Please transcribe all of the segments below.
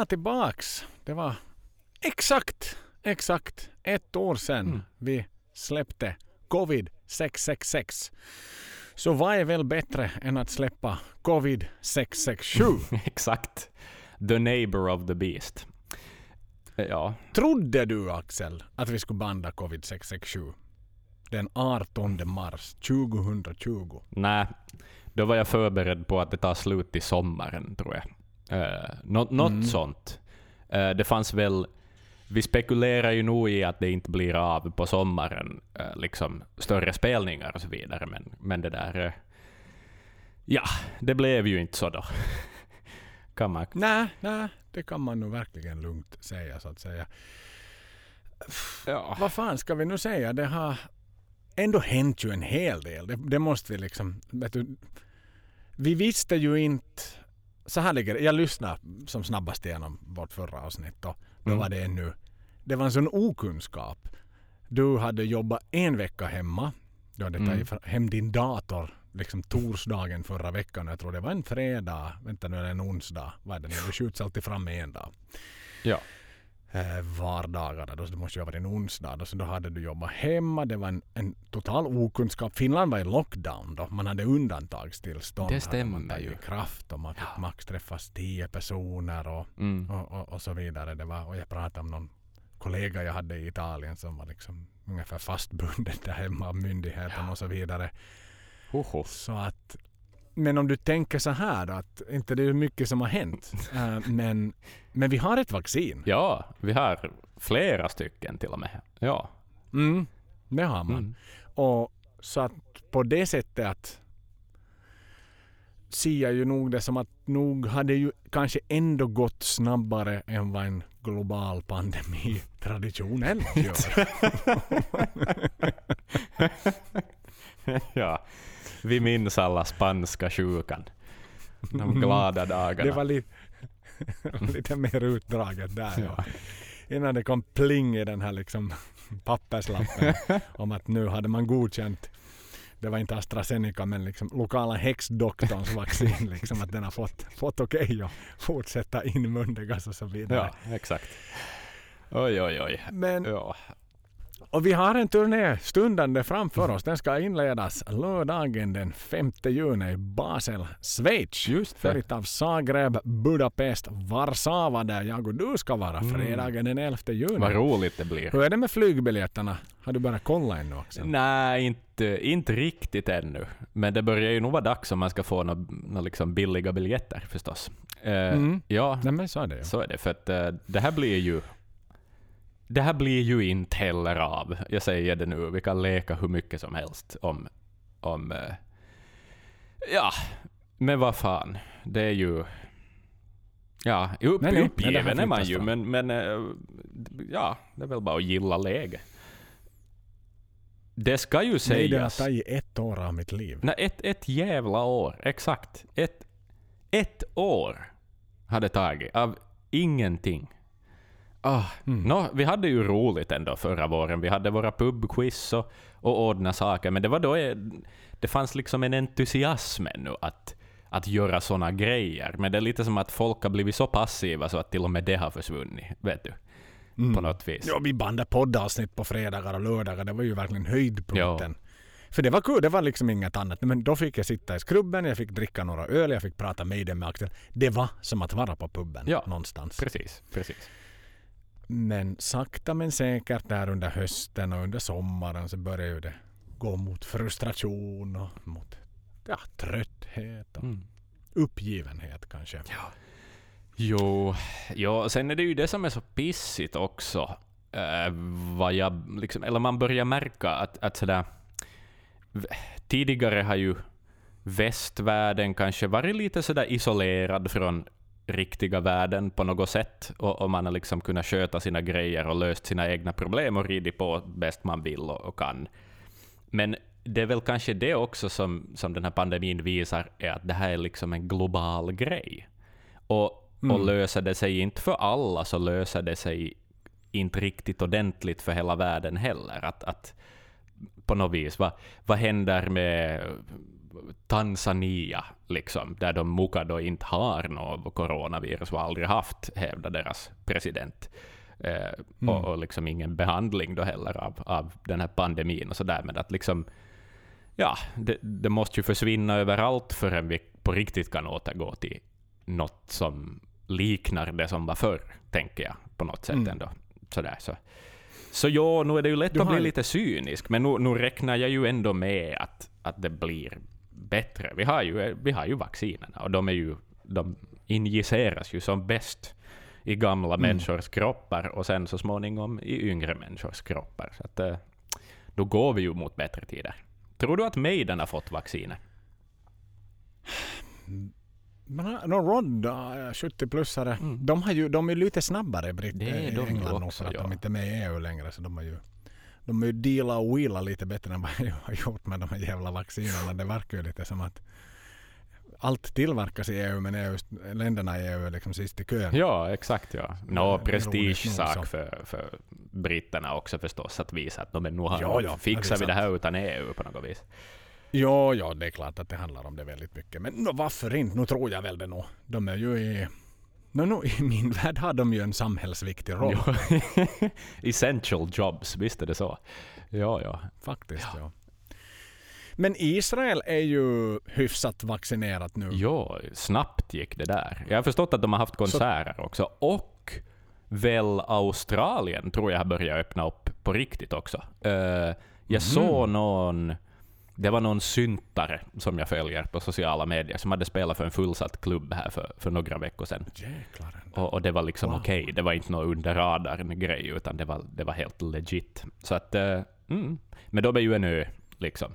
välkomna tillbaks. Det var exakt, exakt ett år sedan Mm. vi släppte Covid 666. Så vad är väl bättre än att släppa Covid 667? Exakt. The neighbor of the beast. Ja, Trodde du Axel att vi skulle banda Covid 667 den 18 mars 2020? nej. Då var jag förberedd på att det tar slut i sommaren, tror jag. Uh, något Mm. sånt. Eh, det fanns väl... Vi spekulerar ju nog i att det inte blir av på sommaren, eh, liksom större spelningar och så vidare, men, men det där... ja, det blev ju inte så då. kan man... Nej, nej, det kan man nog verkligen lugnt säga så att säga. Ja. Vad fan ska vi nu säga? Det har ändå hänt ju en hel del. Det, det måste vi liksom... Du, vi visste ju inte... Så här ligger det. Jag lyssnade som snabbast igenom vårt förra avsnitt och då Mm. var det ännu... Det var en sån okunskap. Du hade jobbat en vecka hemma. Du hade Mm. tagit hem din dator liksom torsdagen förra veckan. Jag tror det var en fredag. Vänta nu är det en onsdag. Vad är det nu? Det skjuts alltid fram en dag Ja. Eh, vardagarna. Då, det måste ju ha varit en onsdag. Då, så då hade du jobbat hemma. Det var en, en total okunskap. Finland var i lockdown då. Man hade undantagstillstånd. Det stämmer ju. kraft och man fick Ja. max träffas tio personer och, Mm. och, och, och så vidare. Det var, och jag pratade om någon kollega jag hade i Italien som var liksom ungefär fastbunden där hemma av myndigheten och så vidare. Hoho. Så att, men om du tänker så här att inte det är mycket som har hänt. eh, men, men vi har ett vaccin. Ja, vi har flera stycken till och med. Ja. Mm, det har man. Mm. Och så att på det sättet att ser jag ju nog det som att nog hade ju kanske ändå gått snabbare än vad en global pandemi traditionellt gör. ja. Vi minns alla spanska sjukan. De glada dagarna. Det var lite, lite mer utdraget där. Ja. Innan det kom pling i den här liksom papperslappen om att nu hade man godkänt det var inte AstraZeneca men liksom lokala häxdoktorns vaccin. Liksom att den har fått, fått okej att fortsätta inmundigas och så vidare. Ja, exakt. Oj, oj, oj. Men, Ja. Och vi har en turné stundande framför oss. Den ska inledas lördagen den 5 juni i Basel, Schweiz. Just. Följt av Zagreb, Budapest, Warszawa där jag och du ska vara Mm. fredagen den 11 juni. Vad roligt det blir. Hur är det med flygbiljetterna? Har du börjat kolla ännu också? Nej, inte, inte riktigt ännu. Men det börjar ju nog vara dags om man ska få några nå liksom billiga biljetter förstås. Eh, Mm. Ja, Nej så är det ju. så är det. För att eh, det här blir ju... Det här blir ju inte heller av. Jag säger det nu, vi kan leka hur mycket som helst om... om eh, ja, men vad fan. Det är ju... Ja, upp, Nej, nej, uppgiven här är man ju, men, men eh, ja, det är väl bara att gilla läget. Det ska ju Nej, det har sägas... tagit ett år av mitt liv. Nej, ett, ett jävla år. Exakt. Ett, ett år har det tagit av ingenting. Ah, Mm. nå, vi hade ju roligt ändå förra våren. Vi hade våra pubquiz och, och ordna saker, men det var då eh, det fanns liksom en entusiasm ännu att, att göra såna grejer. Men det är lite som att folk har blivit så passiva så att till och med det har försvunnit. Vet du? Mm. På något vis. Ja, vi bandade poddavsnitt på fredagar och lördagar. Det var ju verkligen höjdpunkten. För det var kul, det var liksom inget annat. Men då fick jag sitta i skrubben, jag fick dricka några öl, jag fick prata med dig med Axel. Det var som att vara på puben Ja. någonstans. Precis, precis. Men sakta men säkert där under hösten och under sommaren så började ju det gå mot frustration och mot ja, trötthet och Mm. uppgivenhet kanske. Jo, jo, sen är det ju det som är så pissigt också. Eh, vad jag liksom, eller man börjar märka att, att sådär, tidigare har ju västvärlden kanske varit lite sådär isolerad från riktiga världen på något sätt och, och man har liksom kunnat sköta sina grejer och löst sina egna problem och ridit på bäst man vill och, och kan. Men det är väl kanske det också som, som den här pandemin visar, är att det här är liksom en global grej. Och, och Mm. löser det sig inte för alla, så löser det sig inte riktigt ordentligt för hela världen heller. Att, att på något vis, vad, vad händer med Tanzania, liksom, där de muka då inte har något coronavirus och aldrig haft, hävdar deras president. Eh, Mm. och, och liksom ingen behandling då heller av, av den här pandemin och sådär. Men att liksom, ja, det, det måste ju försvinna överallt förrän vi på riktigt kan återgå till något som liknar det som var förr, tänker jag på något sätt Mm. ändå. Sådär, så. så ja, nu är det ju lätt Du att har bli lite cynisk, men nu, nu räknar jag ju ändå med att, att det blir bättre. Vi har ju, vi har ju vaccinerna och de, är ju, de injiceras ju som bäst i gamla Mm. människors kroppar och sen så småningom i yngre människors kroppar. Så att, eh, då går vi ju mot bättre tider. Tror du att Maiden har fått vaccinet? Men no, Rod, äh, 70-plussare, Mm. de, har ju, de är lite snabbare britter i England också, att ja. de inte är med i EU längre. Så de har ju, de har ju dealat och wheelat lite bättre än vad jag har gjort med de här jävla vaccinerna. Det verkar ju lite som att allt tillverkas i EU men EU, länderna i EU är liksom sist i kön. Ja, exakt. Ja. Nog prestigesak så. för, för britterna också förstås, att visa att de är nu har, Ja, ja, fixar vi det här utan EU på något vis. Ja, ja, det är klart att det handlar om det väldigt mycket. Men no, varför inte? Nu tror jag väl det nog. De är ju i... No, no, I min värld har de ju en samhällsviktig roll. Ja. Essential jobs, visst är det så? Ja, ja. Faktiskt, ja. Men Israel är ju hyfsat vaccinerat nu. Ja, snabbt gick det där. Jag har förstått att de har haft konserter också. Och väl Australien tror jag har börjat öppna upp på riktigt också. Eh, jag Mhm. såg någon... Det var någon syntare som jag följer på sociala medier som hade spelat för en fullsatt klubb här för, för några veckor sedan. Och, och det var liksom Wow. okej. Det var inte någon under radarn grej, utan det var, det var helt legit. Så att... eh, mm. Men de är ju en ö, liksom.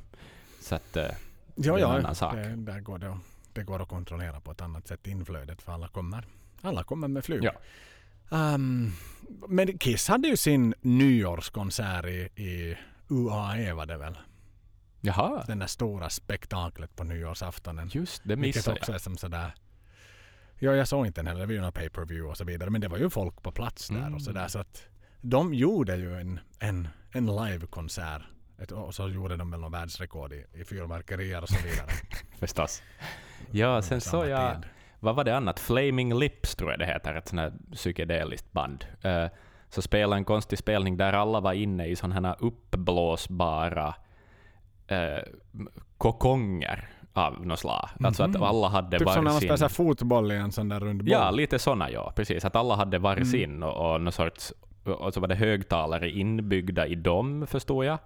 Så att... eh, Ja, det är en ja. annan sak. Det, där går det, att- det går att kontrollera på ett annat sätt inflödet för alla kommer, alla kommer med flyg. Ja. Ehm, men Kiss hade ju sin nyårskonsert i, i UAE var det väl? Jaha, Den där stora spektaklet på nyårsaftonen. just det missade också jag. är som sådär. Ja, jag såg inte den heller. Det var ju någon pay-per-view och så vidare. Men det var ju folk på plats där Mm. och sådär. Så att de gjorde ju en, en, en livekonsert. Och så gjorde de väl någon världsrekord i, i fyrverkerier och så vidare. Förstås. Ja, sen såg jag... tid. Vad var det annat? Flaming Lips tror jag det heter, ett sånt här psykedeliskt band. Eh, så spelade en konstig spelning där alla var inne i sådana här uppblåsbara uh, kokonger av något slag. Alltså att Mhm. alla hade Typ som när man varsin... spelar så fotboll i en sån där rund boll. Ja, lite såna ja, precis. Att alla hade varsin Mm. och, och någon sorts... Och så var det högtalare inbyggda i dem, förstår jag.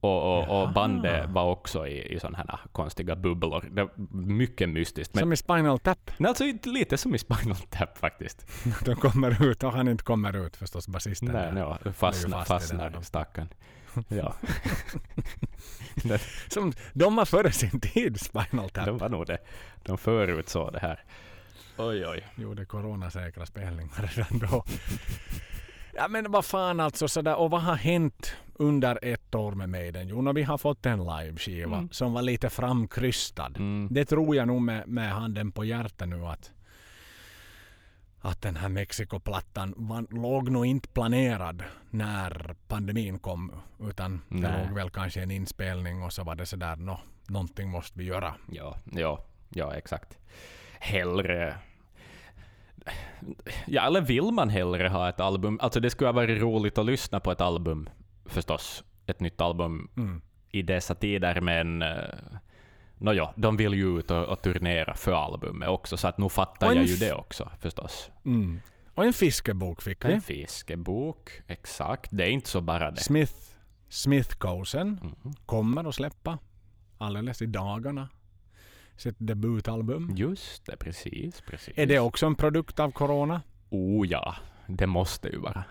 Och, och, och bandet var också i, i sådana här konstiga bubblor. Det var mycket mystiskt. Men, Som i Spinal Tap. Nej, alltså lite som i Spinal Tap faktiskt. De kommer ut och han inte kommer ut förstås, basisten. Nej, no, fastnar där. stackarn. Ja, Som, de var före sin tid, Spinal Tap. de var nog det. De förutsåg det här. Oj, oj. gjorde coronasäkra spelningar redan då. Ja men vad fan alltså sådär. Och vad har hänt under ett år med Maiden? Jo, när vi har fått en liveskiva Mm. som var lite framkrystad. Mm. Det tror jag nog med, med handen på hjärtat nu att att den här Mexikoplattan var, låg nog inte planerad när pandemin kom. Utan det Nej. låg väl kanske en inspelning och så var det sådär, nå, någonting måste vi göra. Ja, ja, ja, exakt. Hellre... Ja, eller vill man hellre ha ett album? Alltså det skulle ha varit roligt att lyssna på ett album, förstås. Ett nytt album Mm. i dessa tider, men... Nåja, de vill ju ut och, och turnera för albumet också, så att nu fattar jag ju det också, förstås. Mm. Och en fiskebok fick vi. En fiskebok, exakt. Det är inte så bara det. Smith, Smith Cosen Mhm. kommer att släppa alldeles i dagarna sitt debutalbum. Just det, precis, precis. Är det också en produkt av corona? Oh ja, det måste ju vara.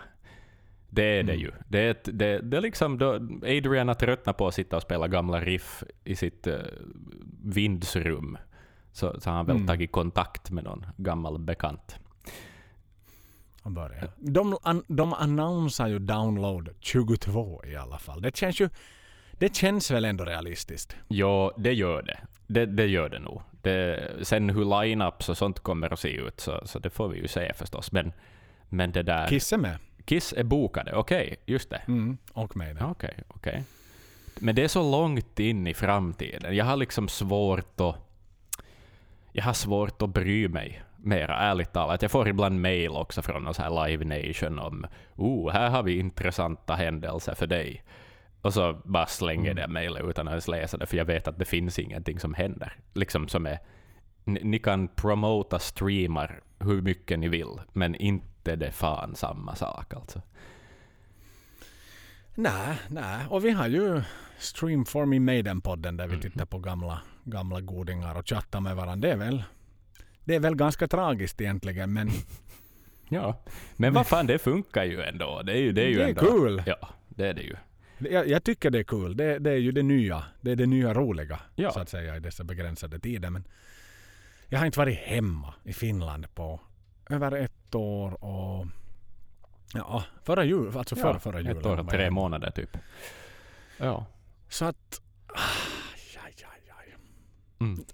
Det är det Mm. ju. Det är, ett, det, det är liksom då Adrian har tröttnat på att sitta och spela gamla riff i sitt uh, vindsrum. Så, så har han väl Mm. tagit kontakt med någon gammal bekant. Han börjar. De, an, de annonsar ju download 22 i alla fall. Det känns ju det känns väl ändå realistiskt. Ja, det gör det. Det, det gör det nog. Det, sen hur line-ups och sånt kommer att se ut, så, så det får vi ju se förstås. Men, men det där... Kiss är med. Kiss är bokade, okej, just det. Mm, och mig. Okej, okej. Men det är så långt in i framtiden. Jag har liksom svårt att... Jag har svårt att bry mig mera, ärligt talat. Jag får ibland mail också från någon så här Live Nation om oh, här har vi intressanta händelser för dig. Och så bara slänger Mm. det mejlet utan att ens läsa det, för jag vet att det finns ingenting som händer. Liksom som är, ni, ni kan promota streamar hur mycket ni vill, men inte det fan samma sak alltså. Nej, nej. Och vi har ju Stream for me Maiden-podden där vi Mhm. tittar på gamla, gamla godingar och chattar med varandra. Det är väl, det är väl ganska tragiskt egentligen men Ja, men vad fan, det funkar ju ändå. Det är ju, det är ju det är ändå... kul. Ja, det är det ju. Jag, jag tycker det är kul. Det, det är ju det nya. Det är det nya roliga Ja. så att säga i dessa begränsade tider. Men jag har inte varit hemma i Finland på över ett år och ja, förra jul, alltså förra, ja, förra julen. Ett år och tre månader typ. Ja. Så att... Aj, aj, aj. Mm.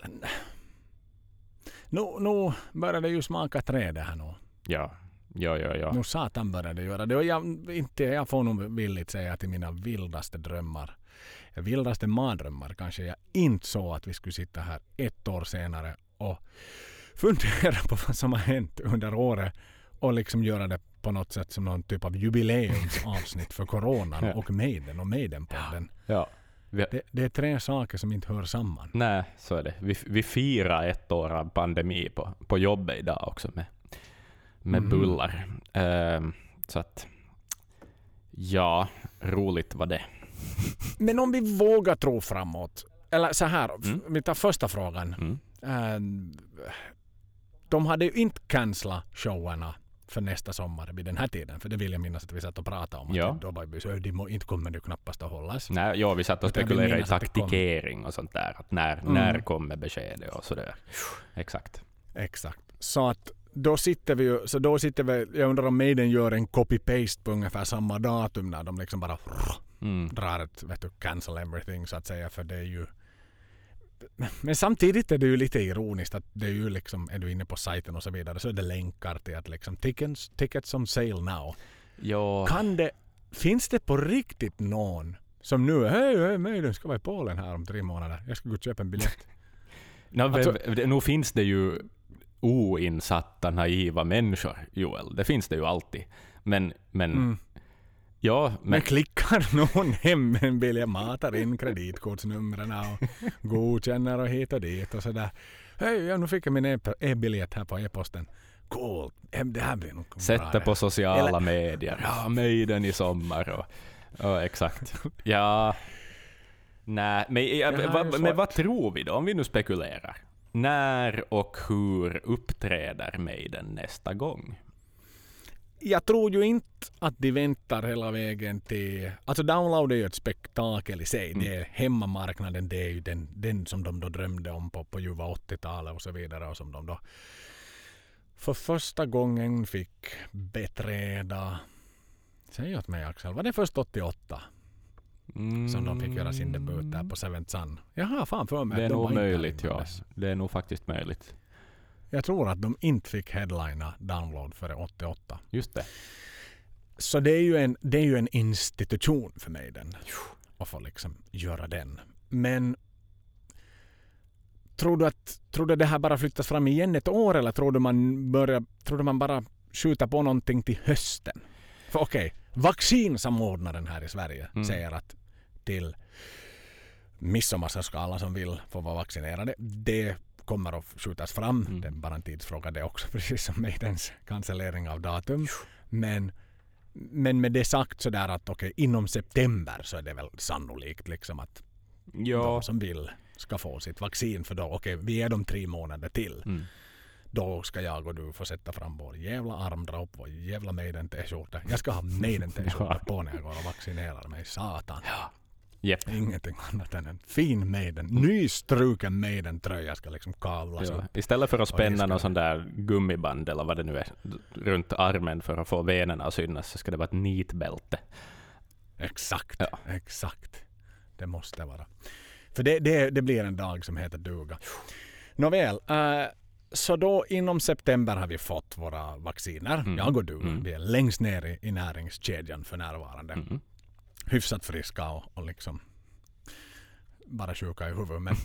Nu, nu börjar det ju smaka träd det här nu. Ja, ja, ja. ja. Nu satan börjar det göra det. Och jag, inte, jag får nog villigt säga till mina vildaste drömmar. Vildaste mardrömmar kanske jag inte så att vi skulle sitta här ett år senare och fundera på vad som har hänt under året och liksom göra det på något sätt som någon typ av jubileumsavsnitt för coronan Ja. och Maiden och Maidenpodden. ja. Vi, Det, det är tre saker som inte hör samman. Nej, så är det. Vi, vi firar ett år av pandemi på, på jobbet idag också med, med Mhm. bullar. Ehm, så att, ja, roligt var det. Men om vi vågar tro framåt. Eller så här, Mm. vi tar första frågan. Mm. Eh, de hade ju inte cancelat showerna för nästa sommar vid den här tiden. För det vill jag minnas att vi satt och pratade om. Ja. Att då var vi så, de må, inte kommer det knappast att hållas. Nej, ja, vi satt och spekulerade i taktikering och sånt där. Att när, Mm. när kommer beskedet och sådär. Exakt. Exakt. Så att då sitter vi ju, så då sitter vi, jag undrar om Maiden gör en copy-paste på ungefär samma datum när de liksom bara Mm. drar ett, vet du, cancel everything så att säga. För det är ju men samtidigt är det ju lite ironiskt att det är ju liksom, är du inne på sajten och så vidare så är det länkar till att liksom tickets, tickets on sale now. Ja, Kan det, finns det på riktigt någon som nu, hej, hej, Maiden ska vara i Polen här om tre månader. Jag ska gå och köpa en biljett. no, alltså- nu finns det ju oinsatta, naiva människor, Joel. Det finns det ju alltid. Men, men Mm. Ja, Men men, klickar någon hem en biljett, matar in kreditkortsnumren och godkänner och hit och dit och sådär. Hej, ja, nu fick jag min e- e-biljett här på e-posten. Cool, Eh, det här blir nog bra. på sociala Eller- medier. Ja, Maiden i sommar och, och exakt. Ja, nej, men, ja, va, men vad tror vi då, om vi nu spekulerar? När och hur uppträder Maiden nästa gång? Jag tror ju inte att de väntar hela vägen till... Alltså download är ju ett spektakel i sig. Mm. Det är hemmamarknaden, det är ju den, den som de då drömde om på, på ljuva 80-talet och så vidare. Och som de då för första gången fick beträda... Säg åt mig Axel, var det först 88 som de fick göra sin debut där på Seventh Sun? Jag har fan för mig Mm. Det är de nog möjligt, ja. Det är nog faktiskt möjligt. Jag tror att de inte fick headlina download före 88. Just det. Så det är ju en, det är ju en institution för mig den. Att få liksom göra den. Men tror du att tror du det här bara flyttas fram igen ett år eller tror du man, börjar, tror du man bara skjuter på någonting till hösten? För okej, vaccinsamordnaren här i Sverige Mm. säger att till midsommar så ska alla som vill få vara vaccinerade. Det kommer att skjutas fram. Mm. Det är bara en tidsfråga det också, precis som Maidens cancellering av datum. Men, men med det sagt så där att okej, inom september så är det väl sannolikt liksom att Ja. de som vill ska få sitt vaccin för då, okej, vi är de tre månader till. Mm. Då ska jag och du få sätta fram vår jävla armdrop och jävla Maiden t-skjorta. Jag ska ha Maiden t-skjorta på när jag går och vaccinerar mig. Satan. Jepp. Ingenting annat än en fin Maiden. Nystruken Maiden-tröja ska liksom kavlas upp. Istället för att spänna någon sån där gummiband eller vad det nu är runt armen för att få venerna att synas så ska det vara ett nitbälte. Exakt. Ja. Exakt. Det måste vara. För det, det, det blir en dag som heter duga. Nåväl. eh, så då inom september har vi fått våra vacciner. Mm. Jag och du. Mm. Vi är längst ner i, i näringskedjan för närvarande. Mm. Hyfsat friska och, och liksom bara sjuka i huvudet. Men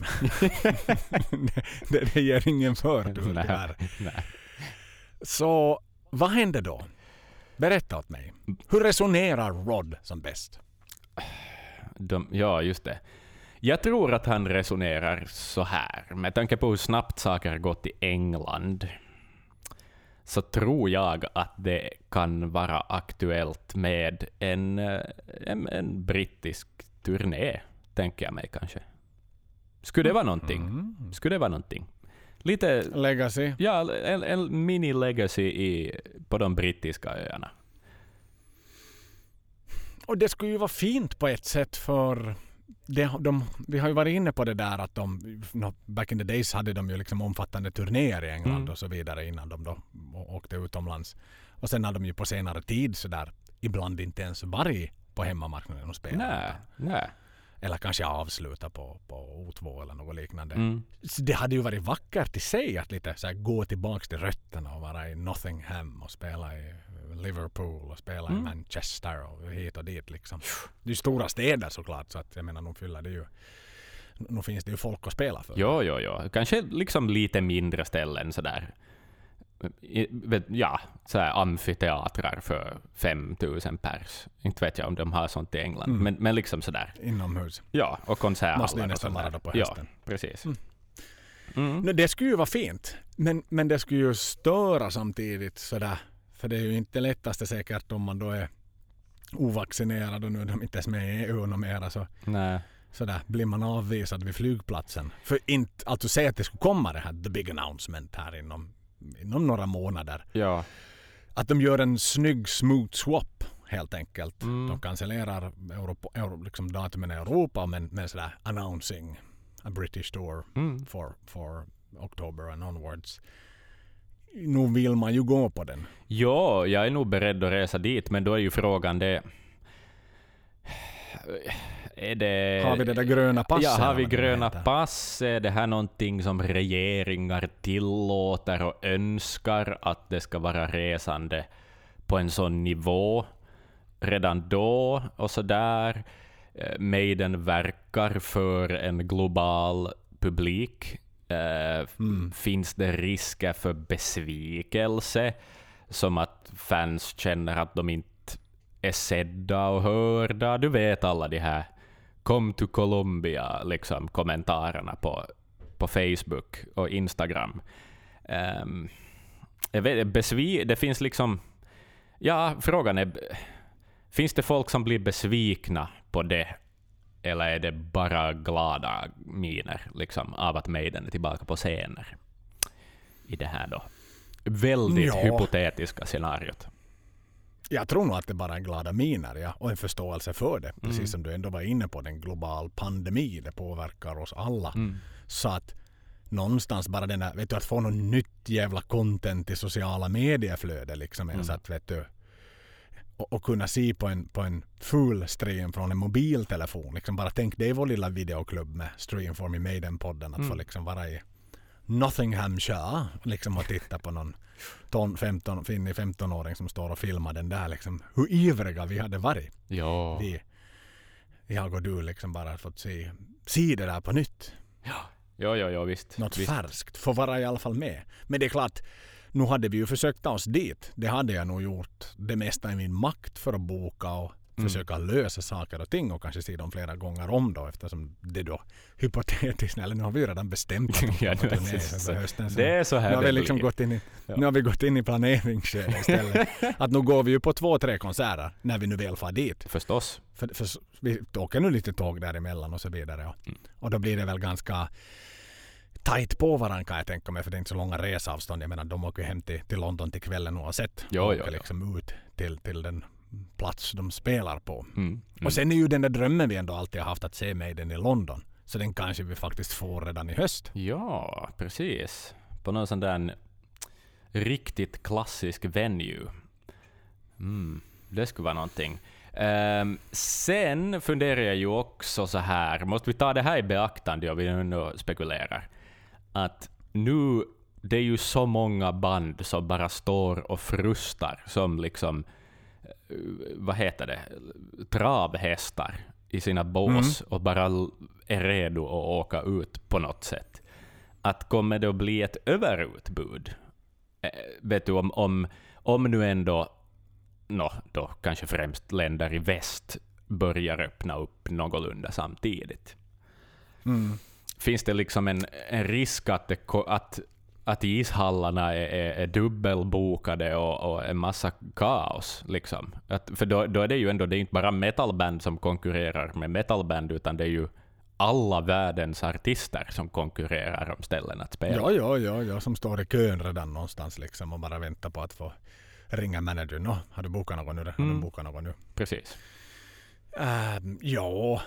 det, det, det ger ingen förtur tyvärr. Så vad hände då? Berätta åt mig. Hur resonerar Rod som bäst? De, ja, just det. Jag tror att han resonerar så här. Med tanke på hur snabbt saker har gått i England så tror jag att det kan vara aktuellt med en, eh, en, en brittisk turné, tänker jag mig kanske. Skulle det vara någonting? Mm. Skulle det vara någonting? Lite, Legacy. ja, en, en mini-legacy i, på de brittiska öarna. Och det skulle ju vara fint på ett sätt för det, de, vi har ju varit inne på det där att de, no, back in the days hade de ju liksom omfattande turnéer i England Mm. och så vidare innan de då åkte utomlands. Och sen har de ju på senare tid så där ibland inte ens varit på hemmamarknaden och spelat. Nej, nej. Eller kanske avslutat på, på O2 eller något liknande. Mm. Det hade ju varit vackert i sig att lite så här, gå tillbaks till rötterna och vara i Nottingham och spela i Liverpool och spela i Mm. Manchester och hit och dit liksom. Det är ju stora städer såklart så att jag menar nog fyller det ju nu finns det ju folk att spela för. Jo, jo, jo. Kanske liksom lite mindre ställen sådär. I- Ja, så här amfiteatrar för 5000 pers. Inte vet jag om de har sånt i England, Mm. men, men liksom sådär. Inomhus. Ja, och konserthallar Måste och nästan vara på Ja, hösten. precis. Mm. Mm. No, det skulle ju vara fint. Men, men det skulle ju störa samtidigt sådär. För det är ju inte lättaste säkert om man då är ovaccinerad och nu är de inte ens med i EU och mera så Nej. sådär blir man avvisad vid flygplatsen. För inte, alltså säg att det skulle komma det här the big announcement här inom, inom några månader. Ja. Att de gör en snygg smooth swap helt enkelt. Mm. De cancellerar Europa, Euro, liksom datumen i Europa men, men sådär announcing a British tour Mm. for, for October and onwards. Nu vill man ju gå på den. Jo, jag är nog beredd att resa dit, men då är ju frågan det... Är det... Har vi det där gröna passet? Ja, har vi gröna pass? Är det här någonting som regeringar tillåter och önskar att det ska vara resande på en sån nivå redan då och så där? Eh, Maiden verkar för en global publik. Eh, Mm. Finns det risker för besvikelse? Som att fans känner att de inte är sedda och hörda. Du vet alla de här kom to Colombia liksom, kommentarerna på, på Facebook och Instagram. Um, vet, besvi det finns liksom... Ja, frågan är... Finns det folk som blir besvikna på det? Eller är det bara glada miner liksom, av att Maiden är tillbaka på scener? I det här då väldigt Ja. hypotetiska scenariot. Jag tror nog att det bara är glada miner ja, och en förståelse för det. Precis Mm. som du ändå var inne på, den global pandemi. Det påverkar oss alla. Mm. Så att någonstans bara den där, vet du, att få något nytt jävla content i sociala medieflöde liksom. Mm. Så att, vet du, och, och kunna se på en, på en full stream från en mobiltelefon. Liksom bara tänk dig vår lilla videoklubb med Stream for me Maiden-podden. Att få Mm. liksom vara i Nottinghamshire liksom och titta på någon ton, 15, finnig 15-åring som står och filmar den där liksom. Hur ivriga vi hade varit. Ja. Vi, jag och du liksom bara fått se, se det där på nytt. Jo, jo, jo, visst. Något visst. färskt. Få vara i alla fall med. Men det är klart, nu hade vi ju försökt ta oss dit. Det hade jag nog gjort det mesta i min makt för att boka och Mm. försöka lösa saker och ting och kanske se dem flera gånger om då eftersom det då hypotetiskt, eller nu har vi ju redan bestämt att Ja, det- under hösten. Det är så här nu har vi liksom gått in i, Ja. nu har vi gått in i planeringsskedet istället. att nu går vi ju på två, tre konserter när vi nu väl far dit. Förstås. För, för vi åker nu lite tåg däremellan och så vidare. Och, Mm. och då blir det väl ganska tajt på varandra kan jag tänka mig för det är inte så långa resavstånd. Jag menar de åker hem till, till London till kvällen oavsett. Jo, och jo, åker jo. liksom ut till, till den plats de spelar på. Mm. Mm. Och sen är ju den där drömmen vi ändå alltid har haft att se Maiden i London. Så den kanske vi faktiskt får redan i höst. Ja, precis. På någon sån där riktigt klassisk venue. Mm, det skulle vara någonting. Ehm, sen funderar jag ju också så här, måste vi ta det här i beaktande om vi nu spekulerar, att nu, det är ju så många band som bara står och frustar som liksom, eh, vad heter det, travhästar i sina bås och bara är redo att åka ut på något sätt. Att kommer det att bli ett överutbud? Eh, vet du, om, om, om nu ändå, no, då kanske främst länder i väst börjar öppna upp någorlunda samtidigt. Mm. Finns det liksom en, en risk att, det, att, att ishallarna är, är, är dubbelbokade och, och en massa kaos? Liksom? Att, för då, då är det ju ändå, det inte bara metalband som konkurrerar med metalband, utan det är ju alla världens artister som konkurrerar om ställen att spela. Ja, ja, ja, ja, som står i kön redan någonstans liksom och bara väntar på att få ringa managern. Har du bokat något nu? Har du Mm. bokat något nu? Precis. Ehm, ja,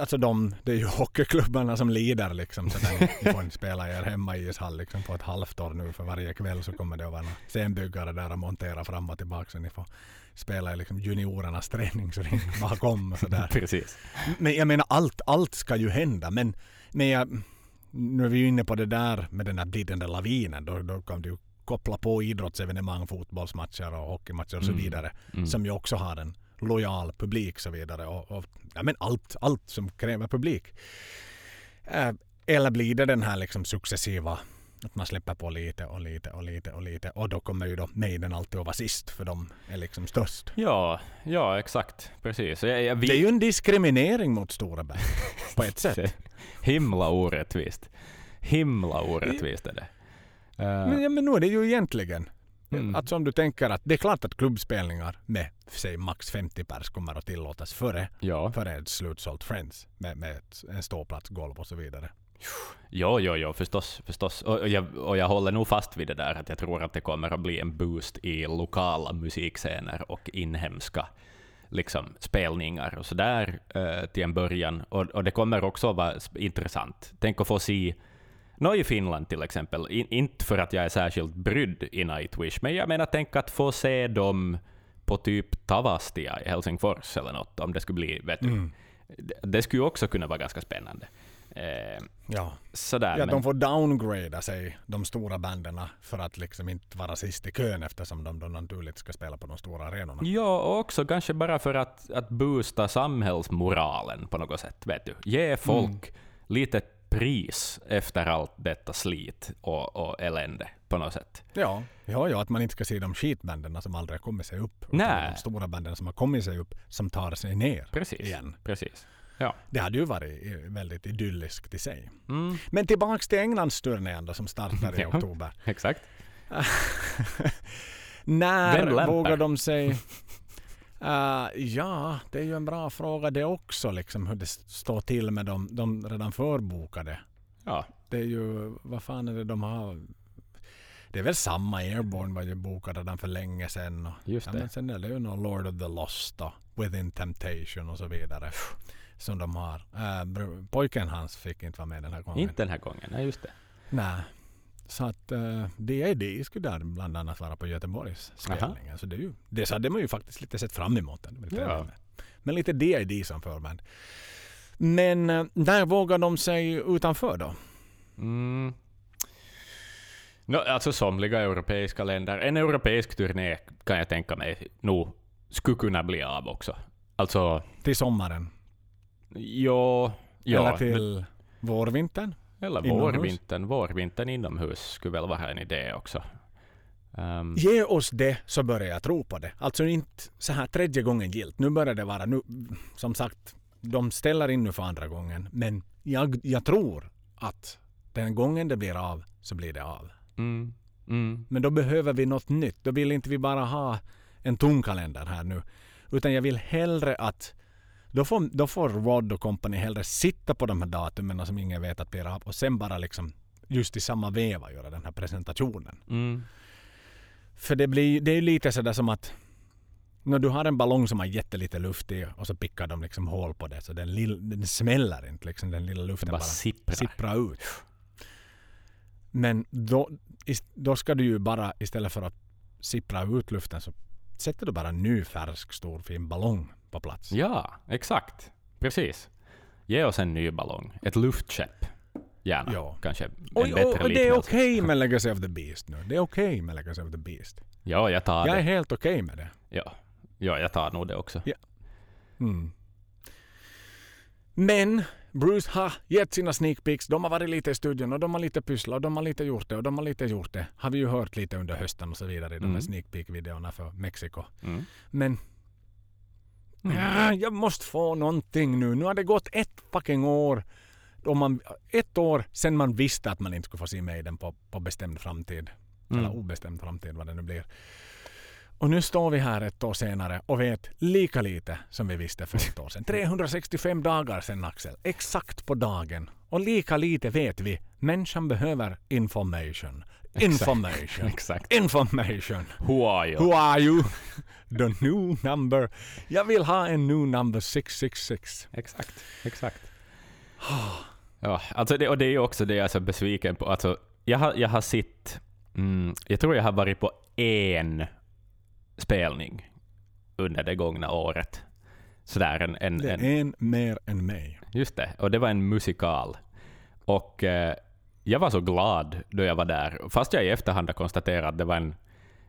alltså de, det är ju hockeyklubbarna som lider liksom. Så ni får inte spela er hemma i ishall liksom på ett halvt år nu för varje kväll så kommer det att vara scenbyggare där och montera fram och tillbaka så ni får spela i liksom juniorernas träningsring bakom och sådär. Precis. Men jag menar allt, allt ska ju hända men, men jag, nu är vi ju inne på det där med den där glidande lavinen. Då, då kan du koppla på idrottsevenemang, fotbollsmatcher och hockeymatcher och så Mm. vidare. Mm. Som ju också har en lojal publik och så vidare. Och, och, ja, men allt, allt som kräver publik. Eh, eller blir det den här liksom successiva att man släpper på lite och lite och lite och lite och då kommer ju då Maiden alltid att vara sist för de är liksom störst. Ja, ja, exakt. Precis. Jag, jag, vi, Det är ju en diskriminering mot stora band på ett sätt. Himla orättvist. Himla orättvist är det. Eh, Men, ja, men nu är det ju egentligen. Mm. Att som du tänker att det är klart att klubbspelningar med säg max 50 pers kommer att tillåtas före, ja, före ett slutsålt Friends med, med ett, en ståplats, golv och så vidare. jo, jo, jo, förstås. förstås. Och, jag, och jag håller nog fast vid det där att jag tror att det kommer att bli en boost i lokala musikscener och inhemska liksom, spelningar och sådär eh, till en början. Och, och det kommer också att vara intressant. Tänk att få se Nå i Finland till exempel, in, inte för att jag är särskilt brydd i Nightwish, men jag menar tänk att få se dem på typ Tavastia i Helsingfors eller något, om det skulle bli, vet du. Mm. Det, det skulle ju också kunna vara ganska spännande. Eh, Ja, sådär, ja men, de får downgrada sig, de stora banden, för att liksom inte vara sist i kön eftersom de då naturligt ska spela på de stora arenorna. Ja, och också kanske bara för att, att boosta samhällsmoralen på något sätt. Vet du. Ge folk lite pris efter allt detta slit och, och elände på något sätt. Ja, ja, ja, att man inte ska se de skitbanden som aldrig har kommit sig upp. Nej. De stora banden som har kommit sig upp, som tar sig ner Precis. igen. Precis. Ja. Det hade ju varit eh, väldigt idylliskt i sig. Mm, Men tillbaks till Englandsturnén då som startar i Ja. oktober. exakt. När vågar de sig... Uh, ja, det är ju en bra fråga det också, liksom, hur det står till med de, de redan förbokade. Ja. Det är ju, vad fan är det de har? Det är väl samma, Airborne var ju bokad redan för länge sedan. Och, Just ja, det. men sen är det ju någon Lord of the Lost och Within Temptation och så vidare. Som de har. Uh, pojken hans fick inte vara med den här gången. Inte den här gången. Nej, just det. Nej. Så att uh, DID skulle där bland annat vara på Göteborgs spelning. Så det, är ju, det hade man ju faktiskt lite sett fram emot. Den. Ja. Men lite DID som förband. Men uh, där vågar de sig utanför då? Mm. No, alltså somliga europeiska länder. En europeisk turné kan jag tänka mig nog skulle kunna bli av också. Alltså, Till sommaren? ja... ja Eller till vårvintern? Eller inomhus? vårvintern. Vårvintern inomhus skulle väl vara en idé också. Ehm, Ge oss det så börjar jag tro på det. Alltså inte så här tredje gången gilt. Nu börjar det vara, nu, som sagt, de ställer in nu för andra gången. Men jag, jag tror att den gången det blir av så blir det av. mm, mm, Men då behöver vi något nytt. Då vill inte vi bara ha en tom kalender här nu. Utan jag vill hellre att då får, då får Rod och company hellre sitta på de här datumen som ingen vet att blir av och sen bara liksom just i samma veva göra den här presentationen. mm. För det blir det är ju lite sådär som att när du har en ballong som har jättelite luft i och så pickar de liksom hål på det så den, lill, den smäller inte liksom den lilla luften bara bara sipprar. sipprar ut. Men då, då ska du ju bara istället för att sippra ut luften så sätter du bara en ny färsk stor fin ballong på plats. Ja, exakt. Precis. Ge oss en ny ballong. Ett luftskepp. Gärna. Ja. Kanske en Och, bättre och det är okej med Legacy of the Beast nu. Det är okej med Legacy of the Beast. Ja, jag tar Jag är det. helt okej med det. Ja. ja, jag tar nog det också. Mm. Men Bruce har gett sina sneak peeks. De har varit lite i studion och de har lite pysslat och de har lite gjort det och de har lite gjort det. Har vi ju hört lite under hösten och så vidare i de här Mm. sneak peek-videorna för Mexiko. Mm. Men Mm. ja, jag måste få någonting nu. Nu har det gått ett fucking år. Om man, ett år sedan man visste att man inte skulle få se Maiden på, på bestämd framtid. Eller Mm. obestämd framtid vad det nu blir. Och nu står vi här ett år senare och vet lika lite som vi visste för ett år sedan. 365 dagar sedan Axel. Exakt på dagen. Och lika lite vet vi. Människan behöver information. Information. Exakt. Information. Who are you? Who are you? The new number. Jag vill ha en new number 666. Exakt, exakt. Ja, alltså det, och det är också det jag är så besviken på. Alltså, jag, har, jag har sett, mm, jag tror jag har varit på en spelning under det gångna året. Sådär en, en, Det en, är en mer än mig. Just det, och det var en musikal. Och eh, jag var så glad då jag var där, fast jag i efterhand har konstaterat att det, var en,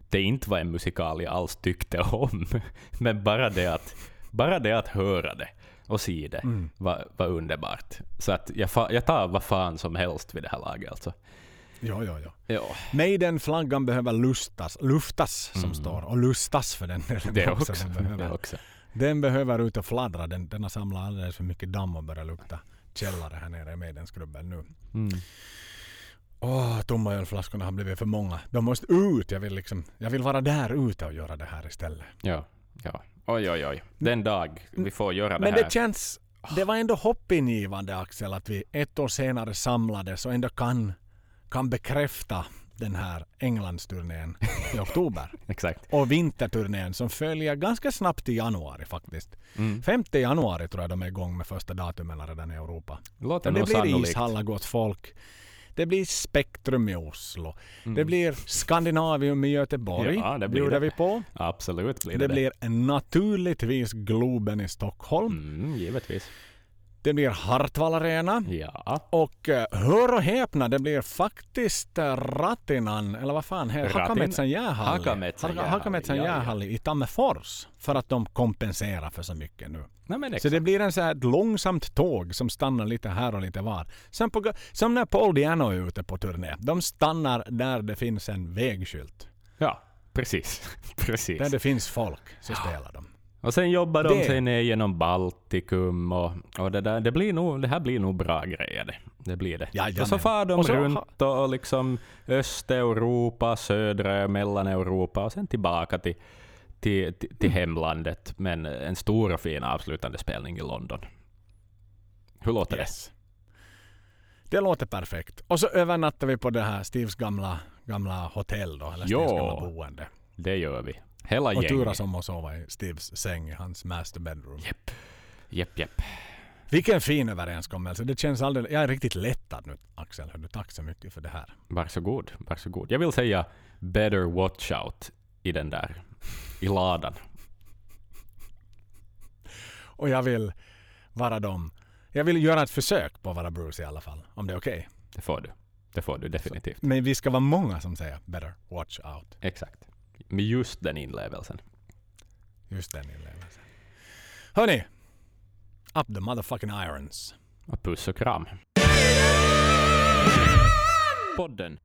det inte var en musikal jag alls tyckte om. Men bara det att, bara det att höra det och se det Mm. var, var underbart. Så att jag, jag tar vad fan som helst vid det här laget. Alltså. Ja, ja, ja. Ja, Maiden-flaggan behöver lustas, luftas som Mm. står. Och lustas för den det också. också. Den behöver, Det också. den behöver ut och fladdra. Den, den har samlat alldeles för mycket damm och börjar lukta källare här nere i Maidensklubben nu. Mm. Åh, tomma ölflaskorna har blivit för många. De måste ut. Jag vill, liksom, jag vill vara där ute och göra det här istället. Ja, ja. Oj, oj, oj. Den dag vi får göra det Men här. det känns... Det var ändå hoppingivande Axel att vi ett år senare samlades och ändå kan, kan bekräfta den här Englandsturnén i oktober. Exakt. Och vinterturnén som följer ganska snabbt i januari faktiskt. Mm. 5 januari tror jag de är igång med första datumen redan i Europa. Låter det blir sannolikt. ishallar gott folk. Det blir Spektrum i Oslo. Mm. Det blir Skandinavium i Göteborg. Ja, det blir bjuder det. vi på. Absolut blir Det, det blir naturligtvis Globen i Stockholm. Mm, givetvis. Det blir Hartwall Arena. Ja. Och eh, hör och häpna, det blir faktiskt eh, Ratinan, eller vad fan heter Hakametsan jäähalli. Hakametsan Haka- jäähalli, ja, ja. jäähalli i Tammerfors. För att de kompenserar för så mycket nu. Nej, Så det blir en så här långsamt tåg som stannar lite här och lite var. Som, på, som när Paul Diano är ute på turné. De stannar där det finns en vägskylt. Ja, precis. precis. Där det finns folk så spelar de. Och sen jobbar de Det- sig ner genom Baltikum och, och det där. Det, blir nog, det här blir nog bra grejer det. Det blir det. Jajamän. och så far de Och så runt och, och liksom Östeuropa, södra Mellaneuropa och sen tillbaka till, till, till, till hemlandet. Men en stor och fin avslutande spelning i London. Hur låter Yes. Det låter perfekt. Och så övernattar vi på det här Steves gamla, gamla hotell då. Eller Steves Ja. gamla boende. det? Det gör vi. Hela Och gänget. turas om att sova i Steves säng i hans master bedroom. Japp. Japp, japp. Vilken fin överenskommelse. Det känns alldeles... Jag är riktigt lättad nu Axel. Hördu, tack så mycket för det här. Varsågod, varsågod. Jag vill säga better watch out i den där, i ladan. Och jag vill vara dem. Jag vill göra ett försök på att vara Bruce i alla fall. Om det är okej. Det får du. Det får du definitivt. Men vi ska vara många som säger better watch out. Exakt. Med just den inlevelsen. Just den inlevelsen. Hörni! Up the motherfucking irons. Och puss och kram. Podden